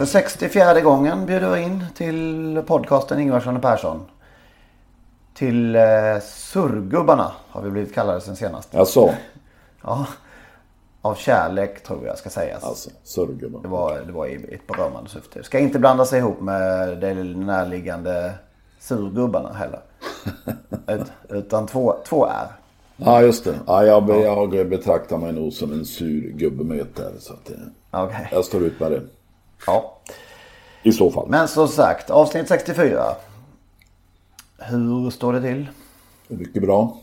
För 64 gången bjuder vi in till podcasten Ingvarsson och Persson. Till eh, Surgubbarna har vi blivit kallade sen senast. Alltså, Ja, av kärlek tror jag ska sägas. alltså surgubben. Det var, det var i ett berömmande syfte. Ska inte blanda sig ihop med de närliggande surgubbarna heller. Ut, utan två, två är. Ja, just det. Ja, jag, jag betraktar mig nog som en sur gubbe med ett där. Så att, Okej. jag står ut med det. Ja. I så fall. Men som sagt, avsnitt 64. Hur står det till? Mycket bra.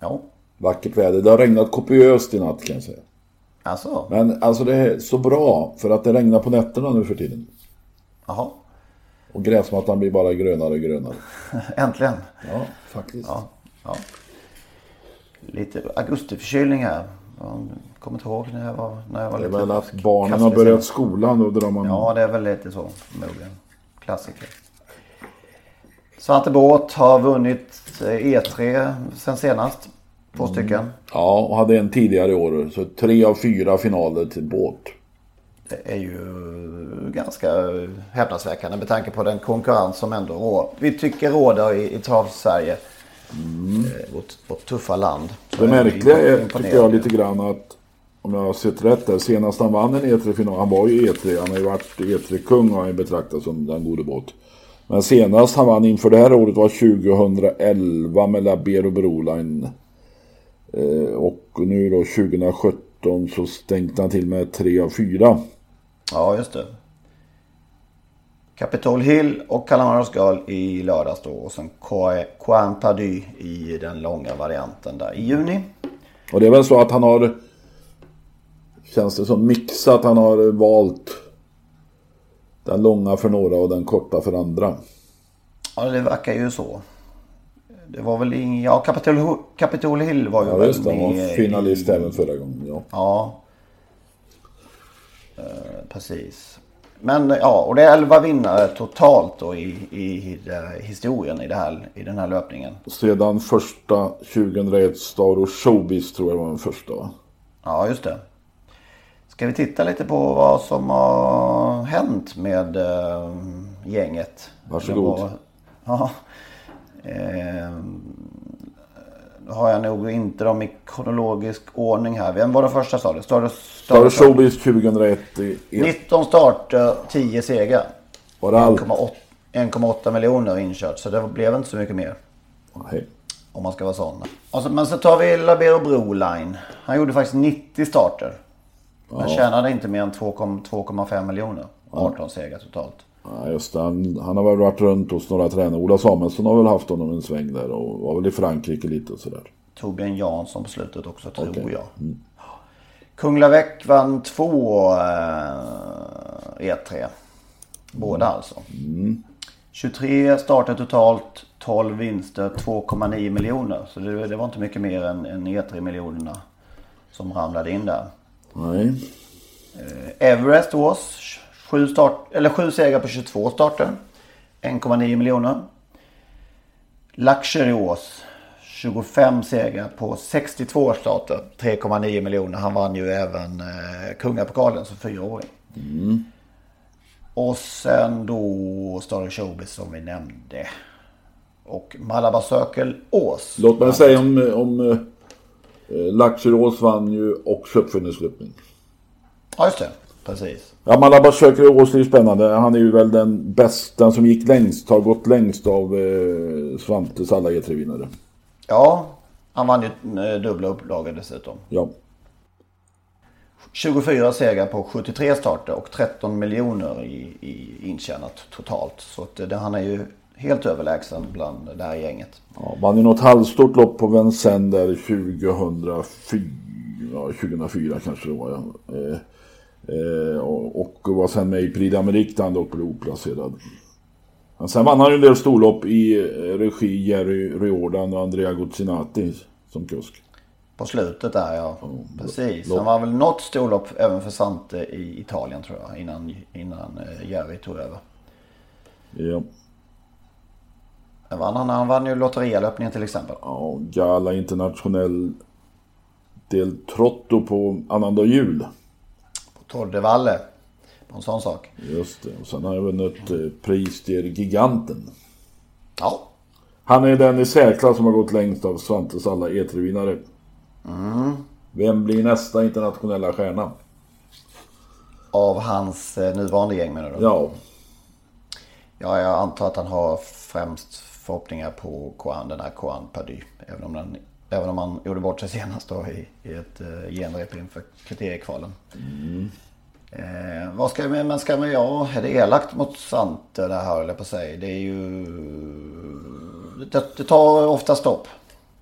Ja, Vackert väder. Det har regnat kopiöst i natt kan jag säga. alltså. Men alltså det är så bra för att det regnar på nätterna nu för tiden. Jaha. Och gräsmattan blir bara grönare och grönare. Äntligen. Ja, faktiskt. Ja, ja. Lite augustiförkylning här. Kommer inte ihåg när jag var, när jag var Det är lite väl att barnen har börjat skolan och drar man... Ja, det är väl lite så förmodligen. Klassiker. Svante Båt har vunnit eh, E3 sen senast. Två stycken. ja, och hade en tidigare i år. Så tre av fyra finaler till båt. Det är ju ganska häpnadsväckande med tanke på den konkurrens som ändå rå- vi tycker råder i, i trav-Sverige. Eh, vårt, vårt tuffa land. Så Det är märkliga är, imponerade. tycker jag, lite grann att om jag har sett rätt där, senast han vann en E3-final, han var ju E3, han har ju varit E3-kung och han är betraktad som den gode båt. Men senast han vann inför det här året var 2011 med Labero Broline. Eh, och nu då 2017 så stänkte han till med 3 av 4. Ja, just det. Capitol Hill och Calamaros Girl i lördags då. Och sen Coin Perdu i den långa varianten där i juni. Och det är väl så att han har, känns det som, mixat. Han har valt den långa för några och den korta för andra. Ja, det verkar ju så. Det var väl ingen... Ja, Capitol, Capitol Hill var ju Ja just det, han var finalist i- även förra gången. Ja. Ja. Eh, precis. Men ja, och det är 11 vinnare totalt då i, i, det- historien i, det här, i den här löpningen. Sedan första 2001 Star och Showbiz tror jag var den första va? Ja, just det. Ska vi titta lite på vad som har hänt med eh, gänget? Varsågod. Var- Ja. Eh, har jag nog inte dem i kronologisk ordning här. Vem var den första sa du? Och Showbiz 2001 i, i, 19 starter, 10 segrar. var det allt? 1,8 1,8 miljoner inkört. Så det blev inte så mycket mer. Nej. Om man ska vara sån. Och så, men så tar vi Labero Broline. Han gjorde faktiskt 90 starter. Men tjänade inte mer än 2,- 2,5 miljoner. 18 segrar totalt. Ja, just det. Han, han har väl varit runt hos några tränare. Ola Samuelsson har väl haft honom en sväng där och var väl i Frankrike lite och sådär. Torbjörn Jansson på slutet också tror Okej. jag. Kungla Väck vann två eh, E3. Båda alltså. 23 starter totalt. 12 vinster, 2,9 miljoner. Så det, det var inte mycket mer än, än E3-miljonerna som ramlade in där. Nej. Everest Ås, sju, start, eller sju segrar på 22 starter. 1,9 miljoner. Luxury Ås, 25 segrar på 62 starter. 3,9 miljoner. Han vann ju även eh, Kungapokalen som fyraåring. Och sen då Star Showbiz som vi nämnde. Och Malabar Circle Ås. Låt mig säga om, om eh, Laxerås vann ju också uppfinningslöpning. Ja just det, precis. Ja, Malabar söker Ås är ju spännande. Han är ju väl den bästa, den som gick längst, har gått längst av eh, Svantes alla E3-vinnare. Ja, Han vann ju eh, dubbla upplagor dessutom. Ja. 24 segrar på 73 starter och 13 miljoner i, i intjänat totalt. Så att det, han är ju helt överlägsen bland det här gänget. ja vann ju något halvstort lopp på Vincennes där 2004. Ja, 2004 kanske det var. Ja. Eh, eh, och, och var sen med i Prix d'Amérique där han dock blev oplacerad. Men sen vann han ju en del storlopp i eh, regi Jerry Riordan och Andrea Guzzinati som kusk. På slutet där ja. Precis. Han var väl något storlopp även för Sante i Italien tror jag. Innan, innan eh, Jerry tog över. Ja. Men vann han, han vann ju lotterialöpningen till exempel. Ja, Gala Internationell del Trotto på annandag jul. På Tour de Valle. På en sån sak. Just det. Och sen har jag vunnit eh, pris till Giganten. Ja. Han är den i särklass som har gått längst av Svantes alla E3-vinnare. Vem blir nästa internationella stjärna? Av hans eh, nuvarande gäng menar du? Ja, Ja, jag antar att han har främst förhoppningar på Koan, den här Koan Pady. Även om, den, även om han gjorde bort sig senast då i, i ett uh, genrep inför kriteriekvalen. Eh, vad ska men ska vi, ja, är det elakt mot Sante det här jag på säga. Det är ju, det, det tar ofta stopp.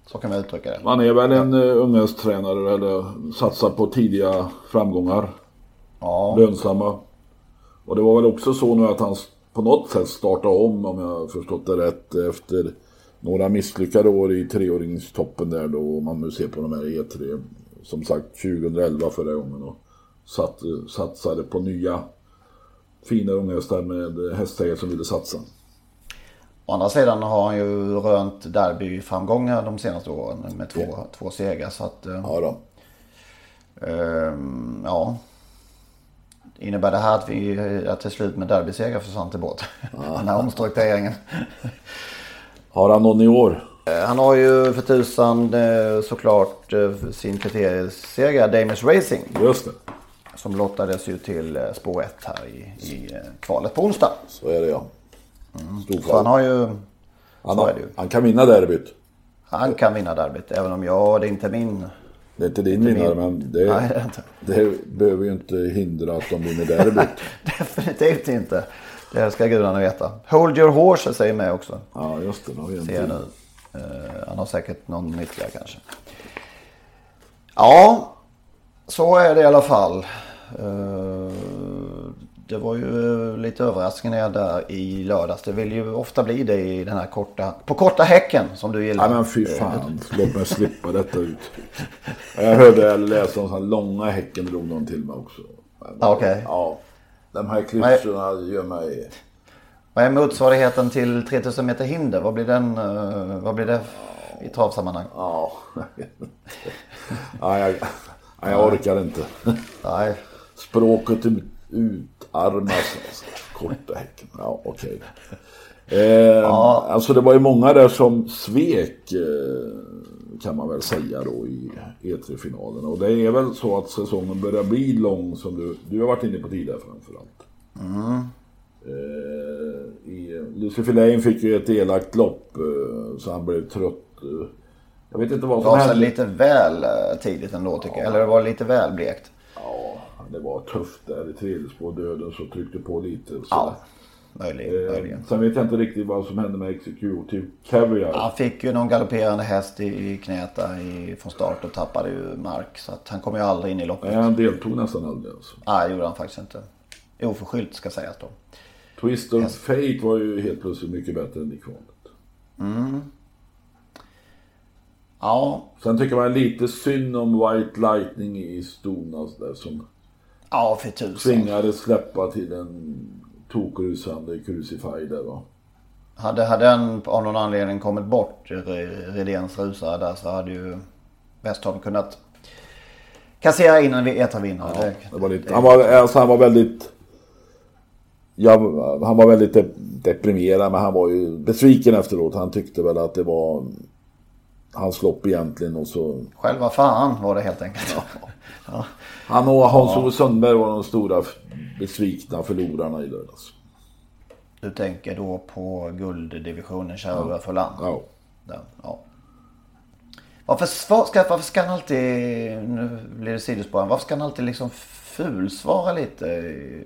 Så kan vi uttrycka det. han är väl en uh, ungdomstränare eller satsar på tidiga framgångar. Ja, Lönsamma. Och det var väl också så nu att han s- på något sätt startade om, om jag har förstått det rätt, efter några misslyckade år i treåringstoppen där då, om man nu ser på de här E3. Som sagt 2011 förra gången och satt, satsade på nya fina unghästar med hästägare som ville satsa. Å andra sidan har han ju rönt derbyframgångar de senaste åren med två, två segrar. Så att, eh, Ja då. Ehm, ja. Innebär det här att vi är till slut med derbyseger för Svante Båth? Den här omstruktureringen. Har han någon i år? Eh, Han har ju för tusan eh, såklart eh, sin kriterieseger, Damish Racing. Just det. Som lottades ju till spår 1 här i, i kvalet på onsdag. Så är det ja. Så han har ju, Han, är har, det ju. han kan vinna derbyt. han kan vinna derbyt. Även om jag, det är inte min. Det är inte din vinnare men det, Nej, det behöver ju inte hindra att de vinner derbyt. Definitivt inte. Det ska gudarna veta. Hold your horse säger med också. Ja just det, då Ser jag nu. Eh, han har säkert någon ytterligare kanske. Ja, så är det i alla fall. Eh, det var ju lite överraskningar där i lördags. Det vill ju ofta bli det i den här korta, på korta häcken som du gillar. Nej men fy fan, låt mig slippa detta ut. Jag hörde eller läste om sådana långa häcken drog någon till mig också. Okej. Ja, de här klyschorna gör mig... Vad är motsvarigheten till 3000 meter hinder? Vad blir, den, eh, vad blir det i travsammanhang? Ja, ja jag, ja, jag orkar inte. Nej, Språket utarmas. alltså. Korta häcken. Ja, okej. Eh, Alltså det var ju många där som svek eh, kan man väl säga då i E3-finalen. Och det är väl så att säsongen börjar bli lång som du, du har varit inne på tidigare framförallt. Eh, i, Lucifer Lane fick ju ett elakt lopp eh, så han blev trött. Eh, jag vet inte vad som gav sig hände. lite väl eh, tidigt ändå tycker jag. Eller det var lite väl blekt. Det var tufft där i tredje spår döden så tryckte på lite. Så. Ja, möjligen. Eh, möjligen. sen vet jag inte riktigt vad som hände med Executive Caviar. Han fick ju någon galopperande häst i, i knät där i, från start och tappade ju mark. Så att han kom ju aldrig in i loppet. Nej, han deltog nästan aldrig alltså. Nej, det gjorde han faktiskt inte. Oförskyllt ska sägas då. Twist of Fate var ju helt plötsligt mycket bättre än i kvalet. Ja, Sen tycker man lite synd om White Lightning i Stonas där som ja för tusan. tvingades släppa till en tokrusande Crucify där va. Hade, hade den av någon anledning kommit bort, Re- Redéns rusare där, så hade ju Westholm kunnat kassera in en ETA-vinnare. Det- Det var lite, han, var, alltså han var väldigt... Ja, han var väldigt de, deprimerad men han var ju besviken efteråt. Han tyckte väl att det var hans lopp egentligen och så... Själva fan var det helt enkelt. Ja. Han och Hans-Ove Sundberg var de stora besvikna förlorarna i lördags. Du tänker då på gulddivisionen, Kärrö för land. Ja. Där, ja. Varför, ska, varför ska han alltid, nu blir det sidospår, varför ska han alltid liksom fulsvara lite?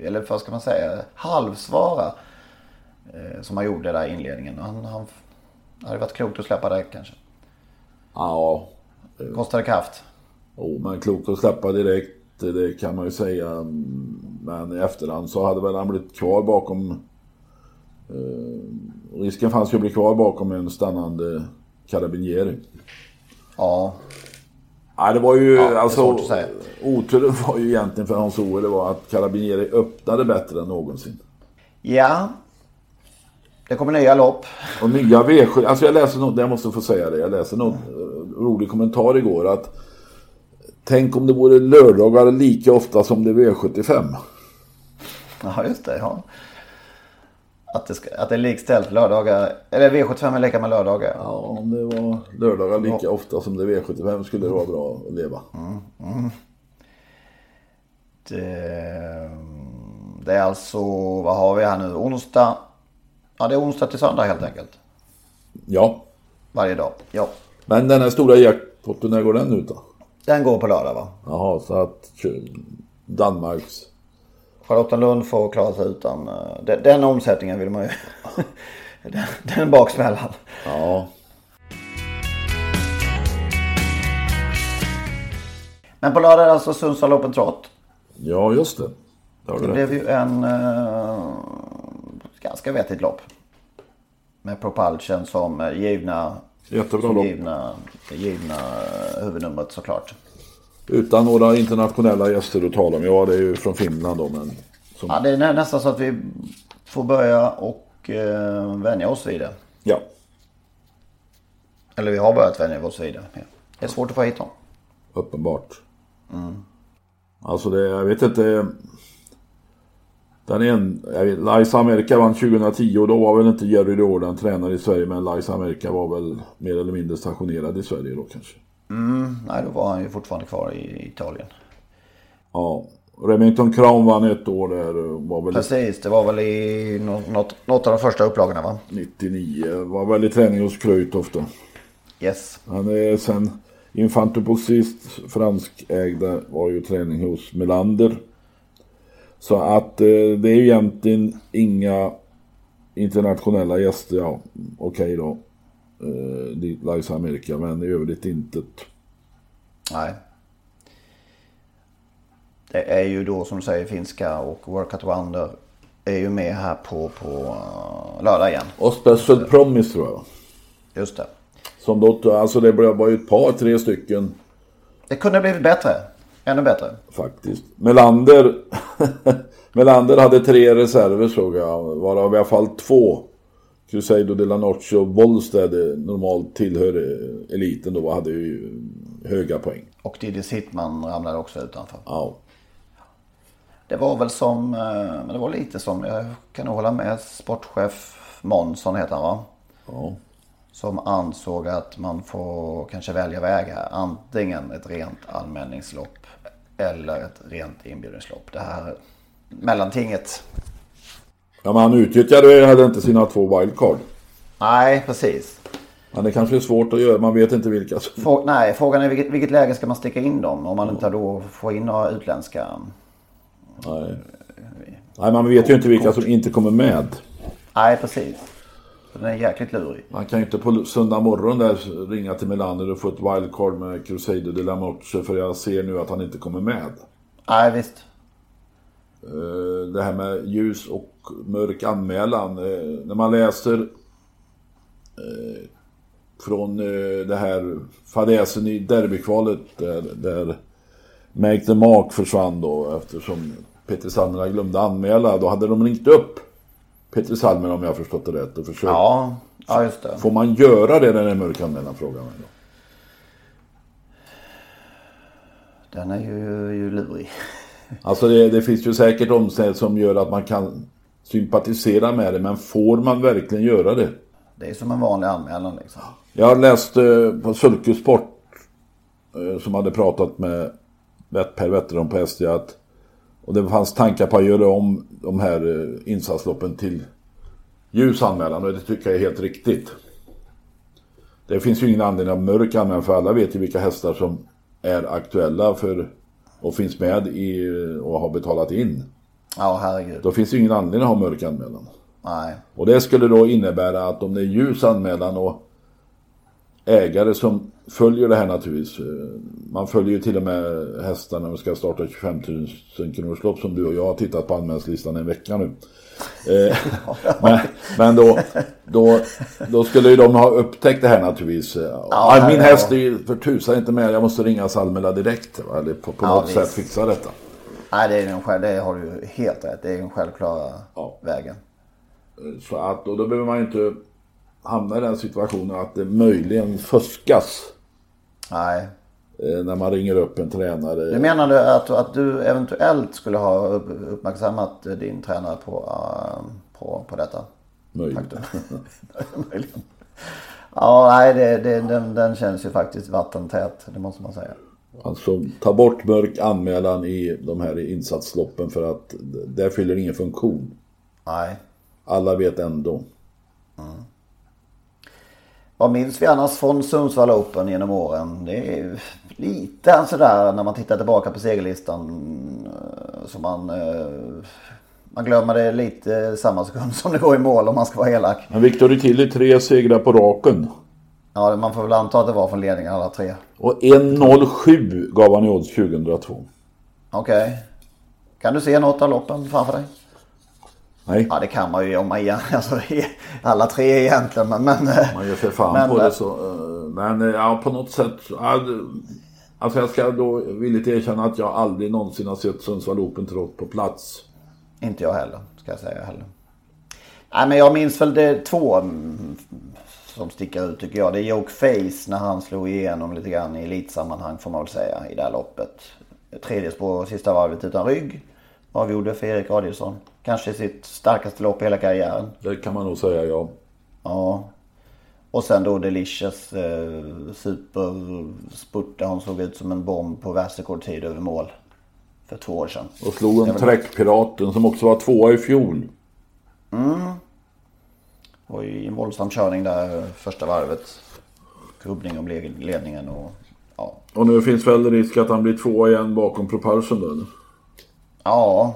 Eller vad ska man säga, halvsvara? Eh, som han gjorde där i inledningen. Han, han hade varit klokt att släppa det kanske. Ja. Kostade kraft. Jo, men klokt att släppa direkt, det kan man ju säga. Men i efterhand så hade väl han blivit kvar bakom... Eh, risken fanns ju att bli kvar bakom en stannande Carabinieri. Ja. Nej, det var ju Ja, det alltså... Oturen var ju egentligen för Hans Owe, det var att Carabinieri öppnade bättre än någonsin. Ja. Det kommer nya lopp. Och nya V7, alltså jag läste något, jag måste få säga det, jag något eh, rolig kommentar igår att Tänk om det vore lördagar lika ofta som det är V75. Ja, just det. Ja. Att, det ska, att det är likställt lördagar. Eller V75 är lika med lördagar. Ja, om det var lördagar lika ofta som det är V75 skulle det vara bra att leva. Det, det är alltså, vad har vi här nu? Onsdag. Ja, det är onsdag till söndag helt enkelt. Ja, Varje dag. Ja. Men den här stora jackpotten, när går den ut då? Den går på lördag va? Jaha, så att Danmarks... Charlottenlund får klara sig utan. eh, Den, den omsättningen vill man ju. den, den baksmällan. Ja, Men på lördag är det alltså Sundsvall Open Trot. ja just det. Det Det blev ju en uh, ganska vettigt lopp. Med Propulsion som eh, givna, Jättebra lopp. givna, givna eh, huvudnumret såklart. Utan några internationella gäster att tala om. Ja, det är ju från Finland då, men... Som... Ja, det är nä- nästan så att vi får börja och uh, vänja oss vid det. Ja. Eller vi har börjat vänja oss vid det. Det är svårt att få hit dem. Uppenbart. Alltså det, jag vet inte. Den en, Liza America vann 2010 och då var väl inte Jerry Jordan tränare i Sverige men Liza America var väl mer eller mindre stationerad i Sverige då kanske. Nej, då var han ju fortfarande kvar i Italien. Ja. Remington Crown vann ett år där var väl Precis, det var väl i nå- något, något av de första upplagorna va? 99. Var väl i träning hos Kreuthoff då. Yes. Han är sen Infantopoxist franskägda var ju träning hos Melander. Så att eh, det är ju egentligen inga internationella gäster. Ja, okej då. Eh, Liza America, men i övrigt intet. Nej. Det är ju då som du säger finska och Work at Wonder är ju med här på, på uh, lördag igen. Och Special Promise tror jag. Just det. Som då, alltså det var ju ett par, tre stycken Det kunde ha blivit bättre. Ännu bättre. faktiskt. Melander, Melander hade tre reserver såg jag, varav i alla fall två. Crusado de la Noche och Wollstad eh, normalt tillhör eh, eliten då hade ju höga poäng. Och Diddy Sittman ramlade också utanför. Ja. Det var väl som, eh, men det var lite som, jag kan nog hålla med sportchef Månsson heter han va? ja. Som ansåg att man får kanske välja väg här. Antingen ett rent allmänningslopp eller ett rent inbjudningslopp. Det här mellantinget. Ja men han utnyttjade ju heller inte sina två wildcard. Nej, precis. Men det kanske är svårt att göra, man vet inte vilka. Frå- nej, frågan är vilket, vilket läge ska man sticka in dem? Om man inte då får in några utländska. Nej. Nej man vet ju inte vilka som inte kommer med. Nej, precis. Den är jäkligt lurig. Man kan ju inte på söndag morgon där ringa till Melander och få ett wildcard med Crusado de la Noche för jag ser nu att han inte kommer med. Nej, visst. Eh, Det här med ljus och mörk anmälan. eh, När man läser eh, från det här fadäsen i derbykvalet där, där Make the Mark försvann då eftersom Peter Salmerna glömde anmäla. Då hade de ringt upp Peter Salmer om jag har förstått det rätt och försökt. Ja, ja just det. Får man göra det när det är mörk anmälan frågar man då. Den är ju, ju lurig. Alltså det, det finns ju säkert omständigheter som gör att man kan sympatisera med det men får man verkligen göra det? Det är som en vanlig anmälan liksom. Jag läste på Sulkesport eh, som hade pratat med Per Wetterholm på SD att och det fanns tankar på att göra om de här eh, insatsloppen till ljus anmälan och det tycker jag är helt riktigt. Det finns ju ingen anledning att mörk anmälan för alla vet ju vilka hästar som är aktuella för och finns med i och har betalat in. Ja, herregud. Då finns det ju ingen anledning att ha mörk anmälan. Nej. Och det skulle då innebära att om det är ljus anmälan och ägare som följer det här naturligtvis. Man följer ju till och med hästar när de ska starta 25 000 kronors lopp som du och jag har tittat på anmälningslistan en vecka nu. Eh, men men då, då, då skulle ju de ha upptäckt det här naturligtvis. Ja, min häst är ju för tusan inte med, jag måste ringa Salmela direkt. va, Eller på, på Ja, något visst. sätt fixa detta. Nej, det, är den själv, det har du helt rätt. Det är den självklara Ja. vägen. Så att, och då behöver man ju inte hamna i den situationen att det möjligen fuskas. Nej. eh, när man ringer upp en tränare. Du menar du att, att du eventuellt skulle ha upp, uppmärksammat din tränare på, uh, på, på detta? Möjligen. Möjligen. Ja, nej, det, det, den, den känns ju faktiskt vattentät. Det måste man säga. Alltså ta bort mörk anmälan i de här insatsloppen för att det fyller ingen funktion. Nej. Alla vet ändå. Vad minns vi annars från Sundsvall Open genom åren? Det är lite sådär när man tittar tillbaka på segerlistan. eh, Så man, eh, man glömmer det lite samma sekund som det går i mål om man ska vara elak. Men Victor Tilly tre segrar på raken. Ja, man får väl anta att det var från ledningen alla tre. Och 1.07 gav han i odds 2002. Okej. Kan du se något av loppen framför dig? Nej, Ja, det kan man ju om man alltså, alla tre egentligen. Men, men, man ger sig fan Men, på det så. eh, Men eh, ja, på något sätt. Alltså jag ska då villigt erkänna att jag aldrig någonsin har sett Sundsvall Open trott på plats. Inte jag heller, ska jag säga heller. Nej, men jag minns väl det två mm, som sticker ut tycker jag. Det är Joke Face när han slog igenom lite grann i elitsammanhang får man väl säga i det här loppet. Tredje spår, sista varvet utan rygg. Avgjorde för Erik Adielsson. Kanske sitt starkaste lopp i hela karriären. Det kan man nog säga ja. Ja. Och sen då Delicious eh, superspurt där hon såg ut som en bomb på världsrekordtid över mål. För två år sedan. Och slog en Det Träckpiraten som också var tvåa i fjol. var ju en våldsam körning där första varvet. Kubbning om le- ledningen och ja. Och nu finns väl risk att han blir tvåa igen bakom Propulsion då eller? Ja.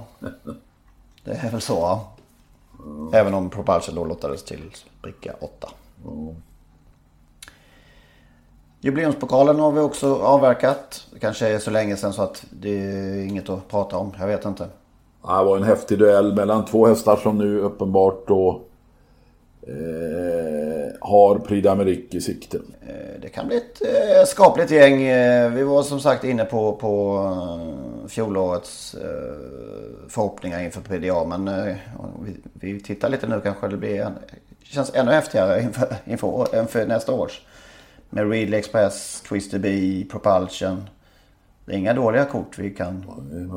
Det är väl så. ja. Även om Propulsion då lottades till bricka 8. Jubileumspokalen har vi också avverkat. Det kanske är så länge sedan så att det är inget att prata om. Jag vet inte. Det var en häftig duell mellan två hästar som nu uppenbart då eh, har Prix d'Amérique i sikte. Eh, Det kan bli ett eh, skapligt gäng. Eh, Vi var som sagt inne på, på fjolårets förhoppningar inför PDA. Men vi, tittar lite nu kanske det blir en, känns ännu häftigare inför, inför, inför nästa års. Med Readly Express, Twister Bee, Propulsion. Det är inga dåliga kort vi kan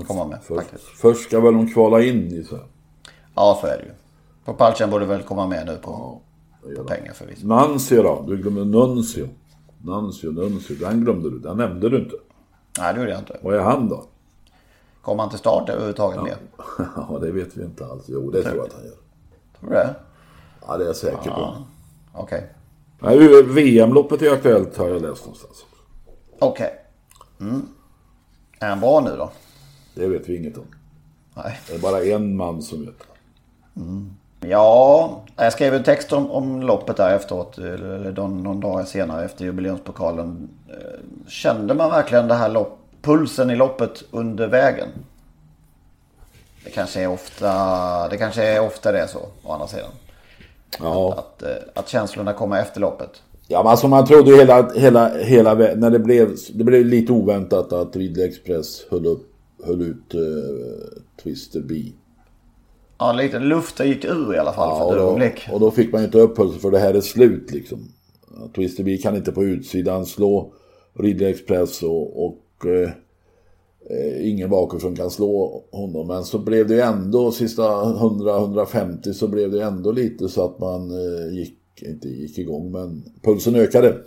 komma med Först, först ska väl de kvala in i så. Ja, så är det ju. Propulsion borde väl komma med nu på, på pengar förvisso. Nancio då? Du glömde Nuncio. Nancio, Nuncio. Den glömde du. Den nämnde du inte. Nej, det gjorde jag inte. Vad är han då? Kommer han till start överhuvudtaget mer? Ja, det vet vi inte alls. Jo, det tror jag att han gör. Tror du det? Ja, det är jag säker på. Okej. Nej, VM-loppet är aktuellt har jag läst någonstans. Okej. Mm. Är han bra nu då? Det vet vi inget om. Nej. Det är bara en man som vet. Ja, jag skrev en text om, om loppet där efteråt. Eller någon, någon dag senare efter jubileumspokalen. Eh, Kände man verkligen det här lopp, pulsen i loppet under vägen? Det kanske är ofta det, kanske är ofta det är så, å andra sidan. Ja. Att, eh, att känslorna kommer efter loppet. Ja, men alltså man trodde ju hela, hela, hela när det blev, det blev lite oväntat att Ridley Express höll, upp, höll ut uh, Twister Bee. Ja, lite luften gick ur i alla fall Ja, för och, ett då, ögonblick. och då fick man ju inte upp pulsen för det här är slut liksom. Twister Bee kan inte på utsidan slå Ridley Express och, och eh, eh, ingen bakifrån kan slå honom. Men så blev det ju ändå sista 100-150 så blev det ändå lite så att man eh, gick, inte gick igång men pulsen ökade.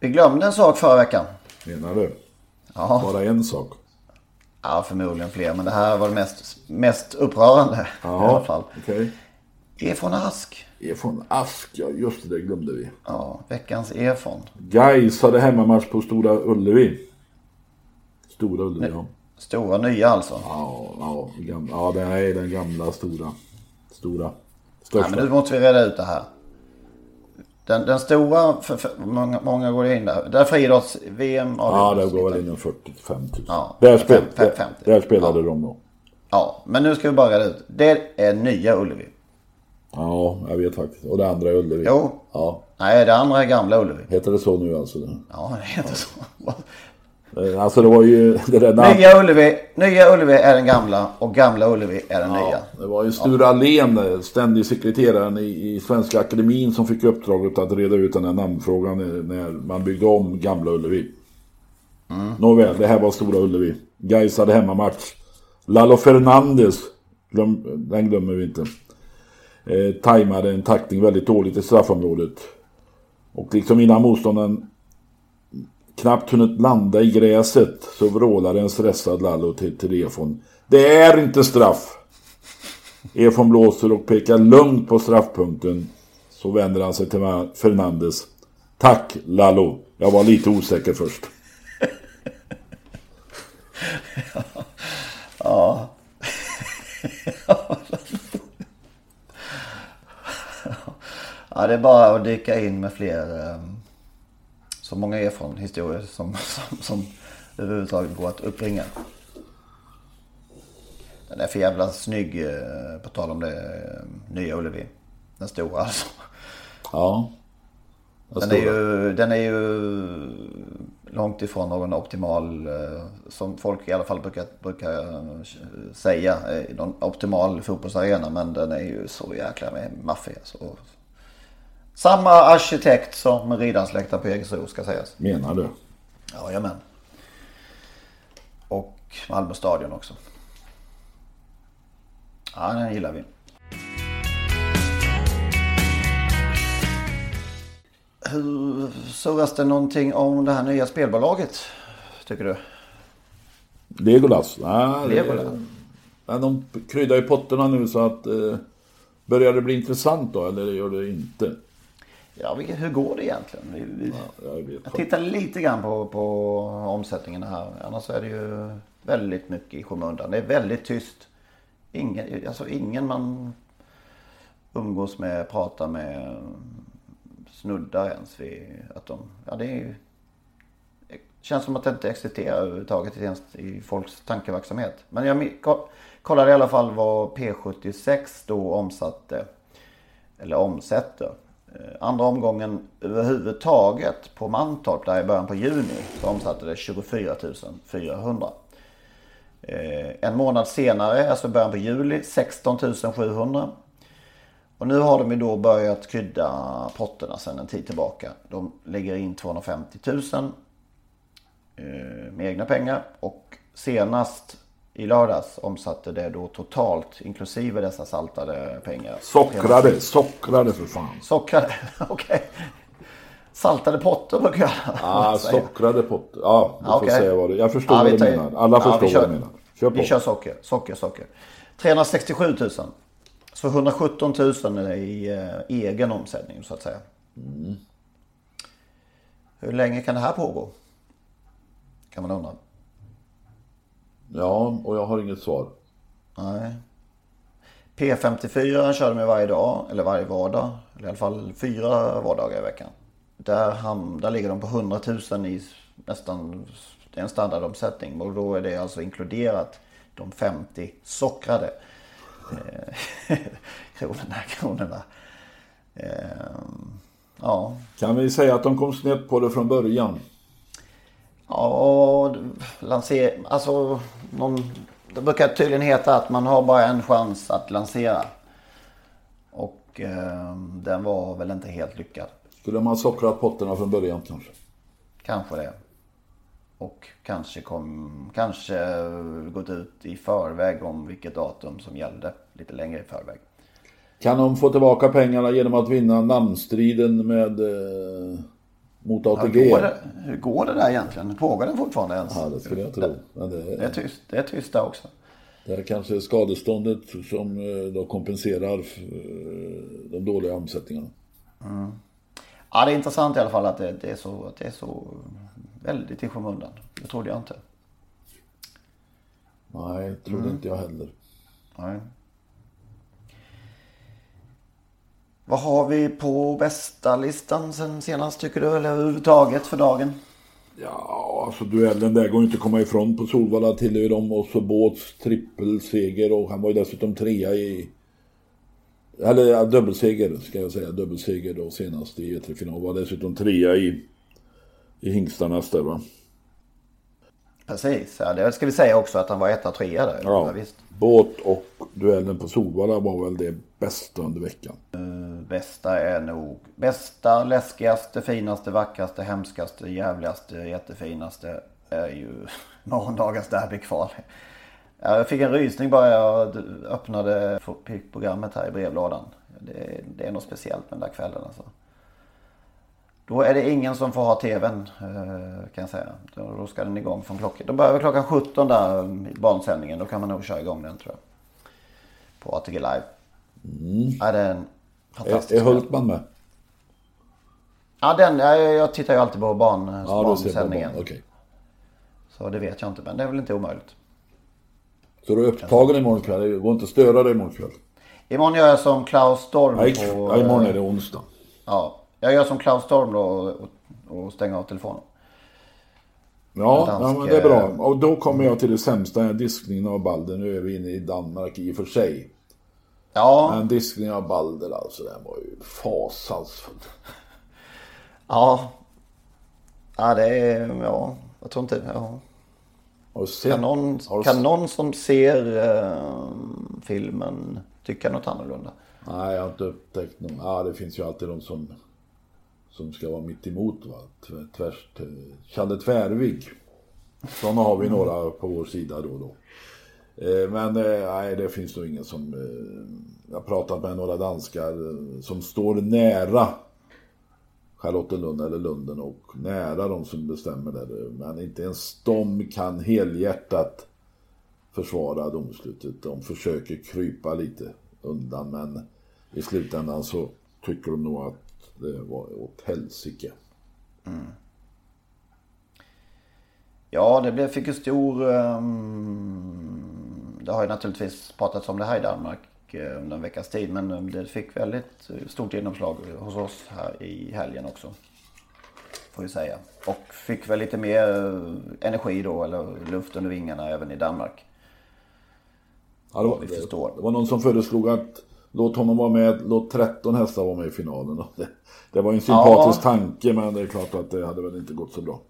Vi glömde en sak förra veckan. Menar du? Ja. Bara en sak. Ja, förmodligen fler. Men det här var det mest, mest upprörande i alla fall. okej. Efon Ask. Efon Ask, ja just det, det glömde vi. Ja, veckans Efon. Gais hade hemmamatch på Stora Ullevi. Stora Ullevi, ja. Stora nya alltså. Ja, ja, gamla, ja det är den gamla stora. Stora. Största. men nu måste vi reda ut det här. Den, den stora, för, för, många, många går in där. Där friidrotts-VM Ja, det går väl inom 45 000. Ja, där, spel, fem- fem- där, 50. där spelade de då. Ja, men nu ska vi bara reda ut. Det är nya Ullevi. Ja, jag vet faktiskt. Och det andra är Ullevi. Jo. Ja, Nej, det andra är gamla Ullevi. heter det så nu alltså? Ja, det heter så. Eh, Alltså det var ju det där. Nya Ullevi, nya Ullevi är den gamla och gamla Ullevi är den nya. Ja, det var ju Sture Allén, eh, ständig sekreteraren i, i Svenska Akademin som fick uppdraget att reda ut den här namnfrågan när- när man byggde om Gamla Ullevi. Mm. Nåväl, det här var Stora Ullevi. Gais hade hemmamatch. Lalo Fernandes, glöm, den glömmer vi inte. Eh, tajmade en tackling väldigt dåligt i straffområdet. Och liksom innan motståndaren knappt hunnit landa i gräset så vrålar en stressad Lalo till, till Efon. Det är inte straff! Efon blåser och pekar lugnt på straffpunkten. Så vänder han sig till Fernandes. Tack Lalo. Jag var lite osäker först. Ja. ja, det är bara att dyka in med fler. Ehm, så många erfarenhetshistorier som, som, som överhuvudtaget går att uppringa. Den är för jävla snygg, eh, på tal om det, eh, nya Ullevi. Den stora alltså. Ja. Den är, ju, den är ju långt ifrån någon optimal, eh, som folk i alla fall brukar, brukar säga, någon optimal fotbollsarena. Men den är ju så jäkla maffig. Så. Samma arkitekt som Riddarns läktare på Jägersro ska sägas. Menar du? Jajamän. Och Malmö stadion också. Ja, den gillar vi. Hur surras det någonting om det här nya spelbolaget? Tycker du? Legolas? Nej, Legolas. De kryddar ju potterna nu så att... Eh, börjar det bli intressant då eller gör det inte? Ja, hur går det egentligen? Vi, vi, vet jag tittar lite grann på, på omsättningen här. Annars är det ju väldigt mycket i skymundan. Det är väldigt tyst. Ingen, alltså ingen man umgås med, pratar med, snuddar ens vid att de... Ja, det är. Det känns som att det inte existerar överhuvudtaget ens i folks tankeverksamhet. Men jag kollade i alla fall vad P76 då omsatte. Eller omsätter. Eh, andra omgången överhuvudtaget på Mantorp där i början på juni så omsatte det 24 400. Eh, en månad senare, alltså början på juli, 16 700. Och nu har de ju då börjat krydda potterna sedan en tid tillbaka. De lägger in 250 000 eh, med egna pengar. Och senast i lördags omsatte det då totalt, inklusive dessa saltade pengar. Sockrade, sockrade för fan. Sockrade, okej. Saltade potter brukar jag säga. sockrade potter. Ja, du Ja, får säga vad du... Jag förstår Ja, vad du tar- menar. Alla ja, förstår vi kör- vad du menar. Kör på. Vi kör socker, socker, socker. 367 000. Så 117 000 är i eh, egen omsättning så att säga. Mm. Hur länge kan det här pågå? Kan man undra. Ja, och jag har inget svar. Nej. P54 kör de varje dag, eller varje vardag. Eller i alla fall fyra vardagar i veckan. Där, ham- där ligger de på 100 000 i nästan en standardomsättning. Och då är det alltså inkluderat de 50 sockrade eh, kronorna. kronorna. Eh, ja, Kan vi säga att de kom snett på det från början? Ja, och lanser, alltså, någon, det brukar tydligen heta att man har bara en chans att lansera. Och eh, den var väl inte helt lyckad. Skulle man sockrat potterna från början kanske? Kanske det. Och kanske, kom, kanske gått ut i förväg om vilket datum som gällde. Lite längre i förväg. Kan de få tillbaka pengarna genom att vinna namnstriden med... Eh, mot Hur ATG? går, det, hur går det där egentligen? Pågår den fortfarande ens? Ja, det skulle jag tro. Men det, Det är tyst, det är tyst där också. Det är kanske skadeståndet som eh, då kompenserar eh, de dåliga omsättningarna. Mm. Ja, det är intressant i alla fall att det, det, är, så, att det är så väldigt i skymundan. Det trodde jag inte. Nej, trodde mm. inte jag heller. Nej. Vad har vi på bästa listan sen senast tycker du? Eller överhuvudtaget för dagen? Ja, alltså duellen där går inte att komma ifrån. På Solvalla tillhör de och så Båts trippelseger och han var ju dessutom trea i... Eller ja, dubbelseger ska jag säga. Dubbelseger då senast i E3-final. Var dessutom trea i, i hingstarnas där va. Precis, ja, det ska vi säga också att han var etta och trea där. Ja, ja visst. Båt och duellen på Solvalla var väl det bästa under veckan. Eh, bästa är nog bästa, läskigaste, finaste, vackraste, hemskaste, jävligaste, jättefinaste är ju morgondagens derbykval. Jag fick en rysning bara jag öppnade programmet här i brevlådan. Det, det är något speciellt med den där kvällen alltså. Då är det ingen som får ha tvn eh, kan jag säga. Då ska den igång från klockan. Då börjar klockan 17 där mm, barnsändningen. Då kan man nog köra igång den tror jag. På ATG Live. Mm. Ja, det är en fantastisk Är, är Hultman med? Ja, den, jag, jag tittar ju alltid på barn, ja, barnsändningen. Barn. Okay. Så det vet jag inte, men det är väl inte omöjligt. Så du är upptagen imorgon kväll? Det går inte att störa dig imorgon kväll? Imorgon gör jag som Klaus Storm Nej, på... Ja, imorgon är det onsdag. Ja, jag gör som Klaus Storm då och, och stänger av telefonen. Ja, dansk, ja men det är bra. Eh, och då kommer jag till det sämsta, diskningen av Balder. Nu är vi inne i Danmark i och för sig. Ja. Men diskningen av Balder alltså, den var ju fasansfull. Ja. Ja, det är, ja, jag tror inte, ja. Kan någon, kan någon som ser uh, filmen tycka något annorlunda? Nej, jag har inte upptäckt någon. Ja, det finns ju alltid de som som ska vara mitt emot. Va? Tvärs, Challe Tvärvig. Sådana har vi några på vår sida då och då. Eh, men eh, nej, det finns nog ingen som... Eh, jag har pratat med några danskar som står nära Charlottenlund eller Lunden och nära de som bestämmer där. Men inte ens de kan helhjärtat försvara domslutet. De försöker krypa lite undan men i slutändan så tycker de nog att det var åt helsike. Mm. Ja, det blev, fick ju stor... Um, det har ju naturligtvis pratats om det här i Danmark uh, under en veckas tid. Men um, det fick väldigt stort genomslag hos oss här i helgen också. Får vi säga. Och fick väl lite mer uh, energi då, eller luft under vingarna även i Danmark. Ja, det, var, det, det var någon som föreslog att Låt honom vara med, låt 13 hästar vara med i finalen. Det, det var en sympatisk ja. tanke men det är klart att det hade väl inte gått så bra.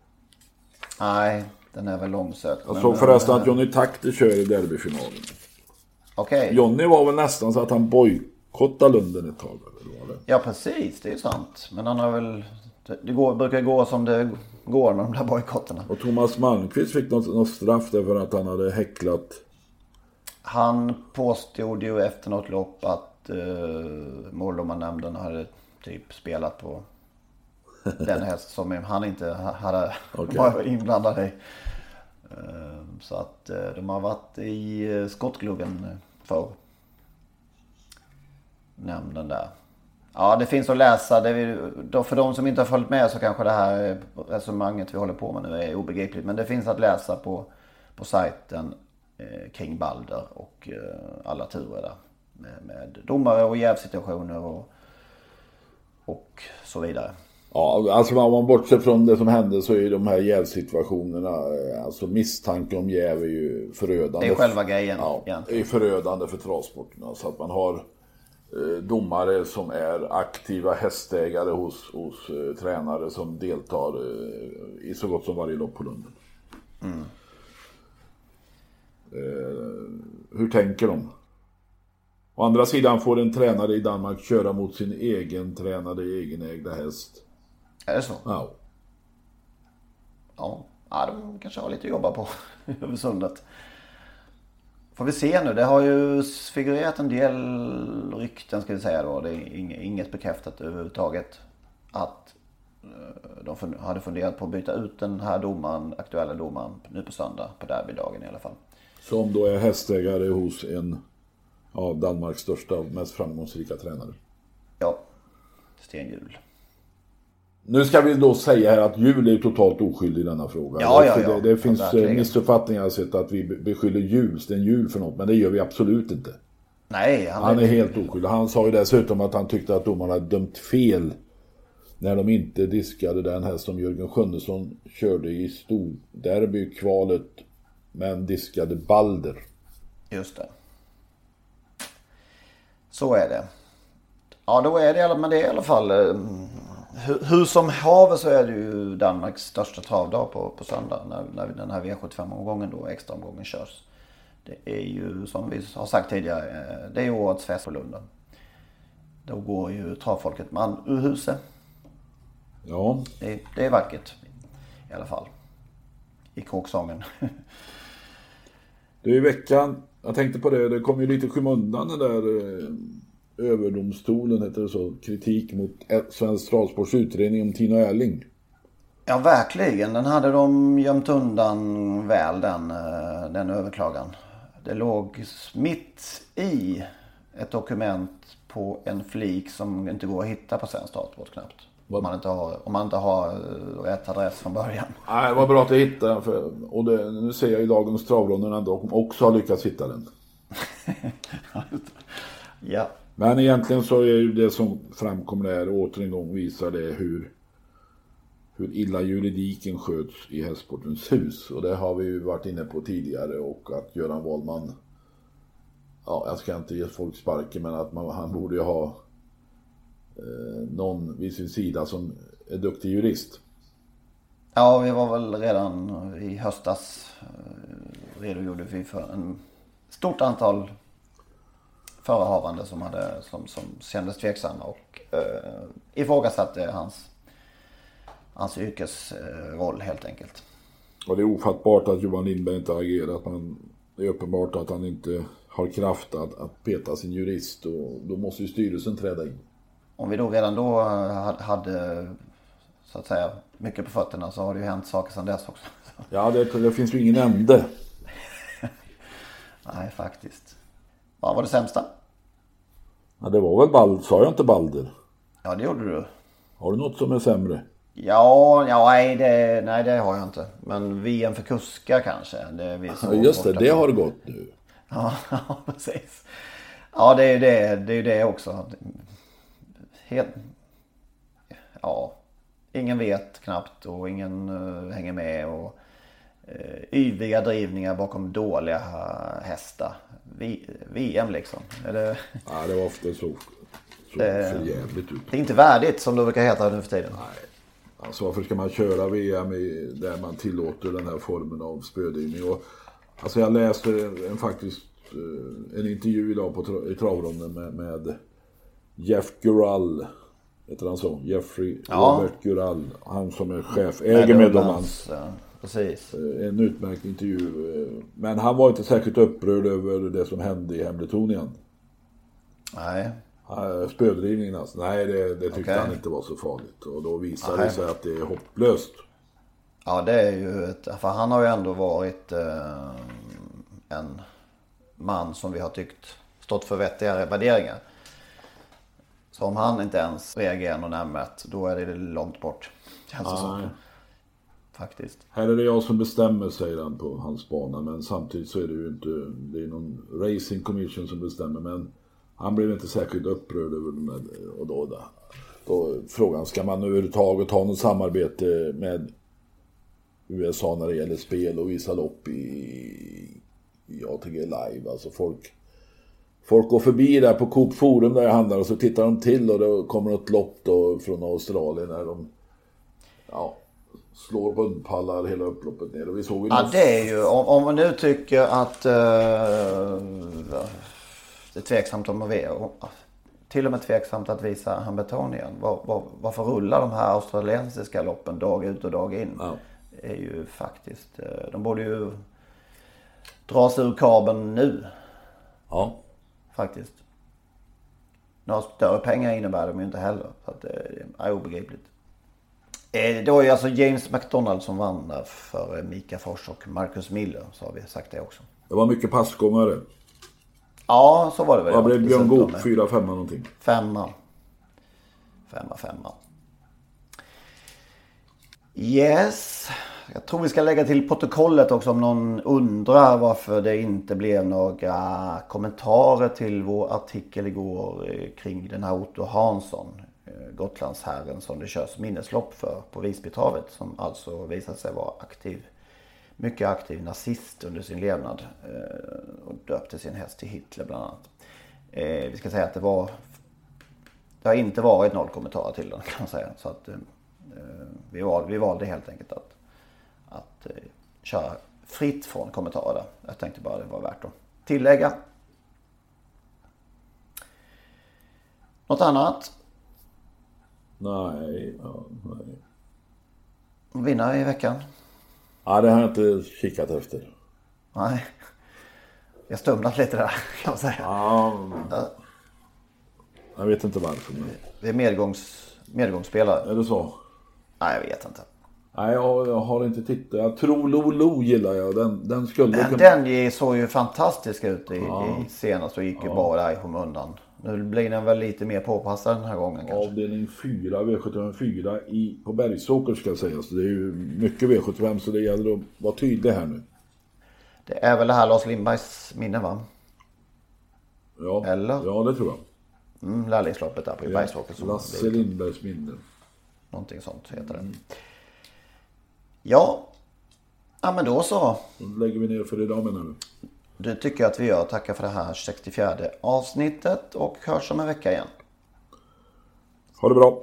Nej, den är väl långsökt. Jag såg förresten att Johnny Takter kör i derbyfinalen. Okej. Johnny var väl nästan så att han bojkottade Lunden ett tag. Eller var det? Ja precis, det är sant. Men han har väl... Det går, brukar gå som det går med de där bojkotterna. Och Thomas Malmqvist fick något, något straff därför att han hade häcklat. Han påstod ju efter något lopp att eh, måldomarnämnden hade typ spelat på den häst som han inte hade okay. varit inblandad i. Eh, så att eh, de har varit i eh, skottgluggen för nämnden där. Ja, det finns att läsa. För de som inte har följt med så kanske det här resonemanget vi håller på med nu är obegripligt. Men det finns att läsa på, på sajten eh, kring Balder och eh, alla turer där med, med domare och jävsituationer och, och så vidare. Ja, alltså om man bortser från det som hände så är de här jävsituationerna, eh, alltså misstanke om jäv är ju förödande. Det är själva grejen ja, Det är förödande för travsporterna. Så att man har eh, domare som är aktiva hästägare hos, hos eh, tränare som deltar eh, i så gott som varje lopp på Lunden. Mm. Eh, hur tänker de? Å andra sidan får en tränare i Danmark köra mot sin egen tränade egenägda häst. Är det så? Ja. Ja, ja de kanske har lite att jobba på över sundet. Får vi se nu. Det har ju figurerat en del rykten ska vi säga då. Det är inget bekräftat överhuvudtaget. Att eh, de hade funderat på att byta ut den här domaren, aktuella domaren, nu på söndag. På derbydagen i alla fall. Som då är hästägare hos en av Danmarks största och mest framgångsrika tränare. Ja, Sten Hjul. Nu ska vi då säga här att Hjul är totalt oskyldig i denna fråga. Ja, ja, ja. Det, det finns Ja, missuppfattningar, sett att vi beskyller Hjul, Sten Hjul för något, men det gör vi absolut inte. Nej, han, Han är helt oskyldig. Han sa ju dessutom att han tyckte att domarna dömt fel när de inte diskade den häst som Jörgen Sjunnesson körde i storderby kvalet men diskade Balder. Just det. Så är det. Ja, då är det, men det är i alla fall... Hur, hur som haver så är det ju Danmarks största travdag på, på söndag. När, när den här V75-omgången då, extra omgången körs. Det är ju som vi har sagt tidigare, eh, det är årets fest på Lunden. Då går ju travfolket man ur huset. Ja, Det, det är vackert. I alla fall. I kråksången. det är i veckan, jag tänkte på det, det kom ju lite i skymundan den där eh, överdomstolen, heter det så, kritik mot Svensk Travsports utredning om Tina Erling. Ja, verkligen. Den hade de gömt undan väl, den, eh, den överklagan. Det låg mitt i ett dokument på en flik som inte går att hitta på Svensk Travsport knappt. Om man inte har, om man inte har eh, rätt adress från början. Nej, var bra att jag hittade den, för, och det, nu ser jag i dagens travronden att de också har lyckats hitta den. Ja, men egentligen så är ju det som framkommer där åter en gång visar det hur, hur illa juridiken sköts i hästsportens hus. Och det har vi ju varit inne på tidigare och att Göran Wahlman, ja jag ska inte ge folk sparken men att man, han borde ju ha eh, någon vid sin sida som är duktig jurist. ja vi var väl redan i höstas eh, redogjorde vi för en stort antal förehavande som, hade, som, som kändes tveksamma och eh, ifrågasatte hans, hans yrkesroll helt enkelt. Och det är ofattbart att Johan Lindberg inte har agerat men det är uppenbart att han inte har kraft att, att peta sin jurist och då måste ju styrelsen träda in. Om vi då redan då eh, hade så att säga mycket på fötterna så har det ju hänt saker sedan dess också. Ja, det, det finns ju ingen ände. Nej, faktiskt. Vad var det sämsta? Ja, det var väl Balder, sa jag inte Balder? Ja, det gjorde du. Har du något som är sämre? Ja, ja nej, det, nej, det har jag inte. Men VM för kuskar kanske. Det vi Ja, just det, det har gått nu. Ja, ja, precis. Ja, det är ju det, det, är det också. Helt... Ja, ingen vet knappt och ingen uh, hänger med. Och uh, yviga drivningar bakom dåliga hästar. VM liksom. Det, Ja, det var ofta så, så Det- jävligt ut. det är inte värdigt som det brukar heta nu för tiden. Alltså varför ska man köra VM i, där man tillåter den här formen av spödrivning? Och, alltså jag läste en, en faktiskt eh, en intervju idag på, i travronden med, med Jeff Gurall. Heter han så? Jeffrey Ja. Robert Gurall. Han som är chef, äger Meadowlands. Ja, precis. En utmärkt intervju. eh, Men han var inte särskilt upprörd över det som hände i Hamiltonien. Nej. Eh, Spödrivningen alltså. Nej, det, det tyckte Okej. han inte var så farligt. Och då visade Nej. det sig att det är hopplöst. Ja, det är ju ett, för han har ju ändå varit eh, en man som vi har tyckt stått för vettigare värderingar. Så om han inte ens reagerar något nämnvärt, då är det långt bort. Känns det som. Faktiskt. Här är det jag som bestämmer, säger han på hans bana. Men samtidigt så är det ju inte, det är någon racing commission som bestämmer. Men han blev inte särskilt upprörd över den där. Och då, då, då frågan, ska man överhuvudtaget ha något samarbete med USA när det gäller spel och visa lopp i, i ATG Live? Alltså folk, folk går förbi där på Coop Forum där jag handlar och så tittar de till och då kommer ett lopp då från Australien där de ja, slår hundpallar hela upploppet ner. Och vi såg ju Ja, det är ju, om, om man nu tycker att eh, det är tveksamt om vi, till och med tveksamt att visa Hamiltonien. Var, var, varför rullar de här australiensiska loppen dag ut och dag in? Ja. Är ju faktiskt, eh, de borde ju dra sig ur kabeln nu Ja. faktiskt. Några större pengar innebär de ju inte heller. Så att det är obegripligt. Eh, Det var ju alltså James McDonald som vann där för Mika Fors och Marcus Miller. Så har vi sagt det också. Det var mycket passgångare. Ja, så var det väl. Vad blev Björn. Goop? Fyra, femma någonting. Femma. Femma, femma. Yes. Jag tror vi ska lägga till protokollet också om någon undrar varför det inte blev några kommentarer till vår artikel igår eh, kring den här Otto Hansson. Eh, Gotlandsherren som det körs minneslopp för på Visbytravet. Som alltså visade sig vara aktiv. Mycket aktiv nazist under sin levnad. Eh, och döpte sin häst till Hitler bland annat. Eh, vi ska säga att det var det har inte varit noll kommentarer till den kan man säga. Så att, vi, valde, vi valde helt enkelt att, att köra fritt från kommentarer där. Jag tänkte bara det var värt att tillägga. Något annat? Nej, ja, nej. Vinnare i veckan? Ja, det har jag inte kikat efter. Nej. Jag stumnat lite där kan man säga. Ja, jag vet inte varför. Men... Det är medgångs, medgångsspelare. Är det så? Nej, jag vet inte. Nej, jag, jag har inte tittat. Jag tror Lo Lo gillar jag. Den, den skulle Men kunna... den såg ju fantastisk ut i, i senast och gick ju där i skymundan. Nu blir den väl lite mer påpassad den här gången kanske. Avdelning 4, V75 4 i, på Bergsåker ska jag säga. Så det är ju mycket V75 så det gäller att vara tydlig här nu. Det är väl det här Lars Lindbergs minne va? Ja, Eller? Ja, det tror jag. Mm, lärlingsloppet där på Bergsåker. som Lasse Lindbergs minne. Någonting sånt heter det. Ja. Ja men då så. Då lägger vi ner för idag menar du? Det tycker jag att vi gör. Tackar för det här 64 avsnittet och hörs om en vecka igen. Ha det bra.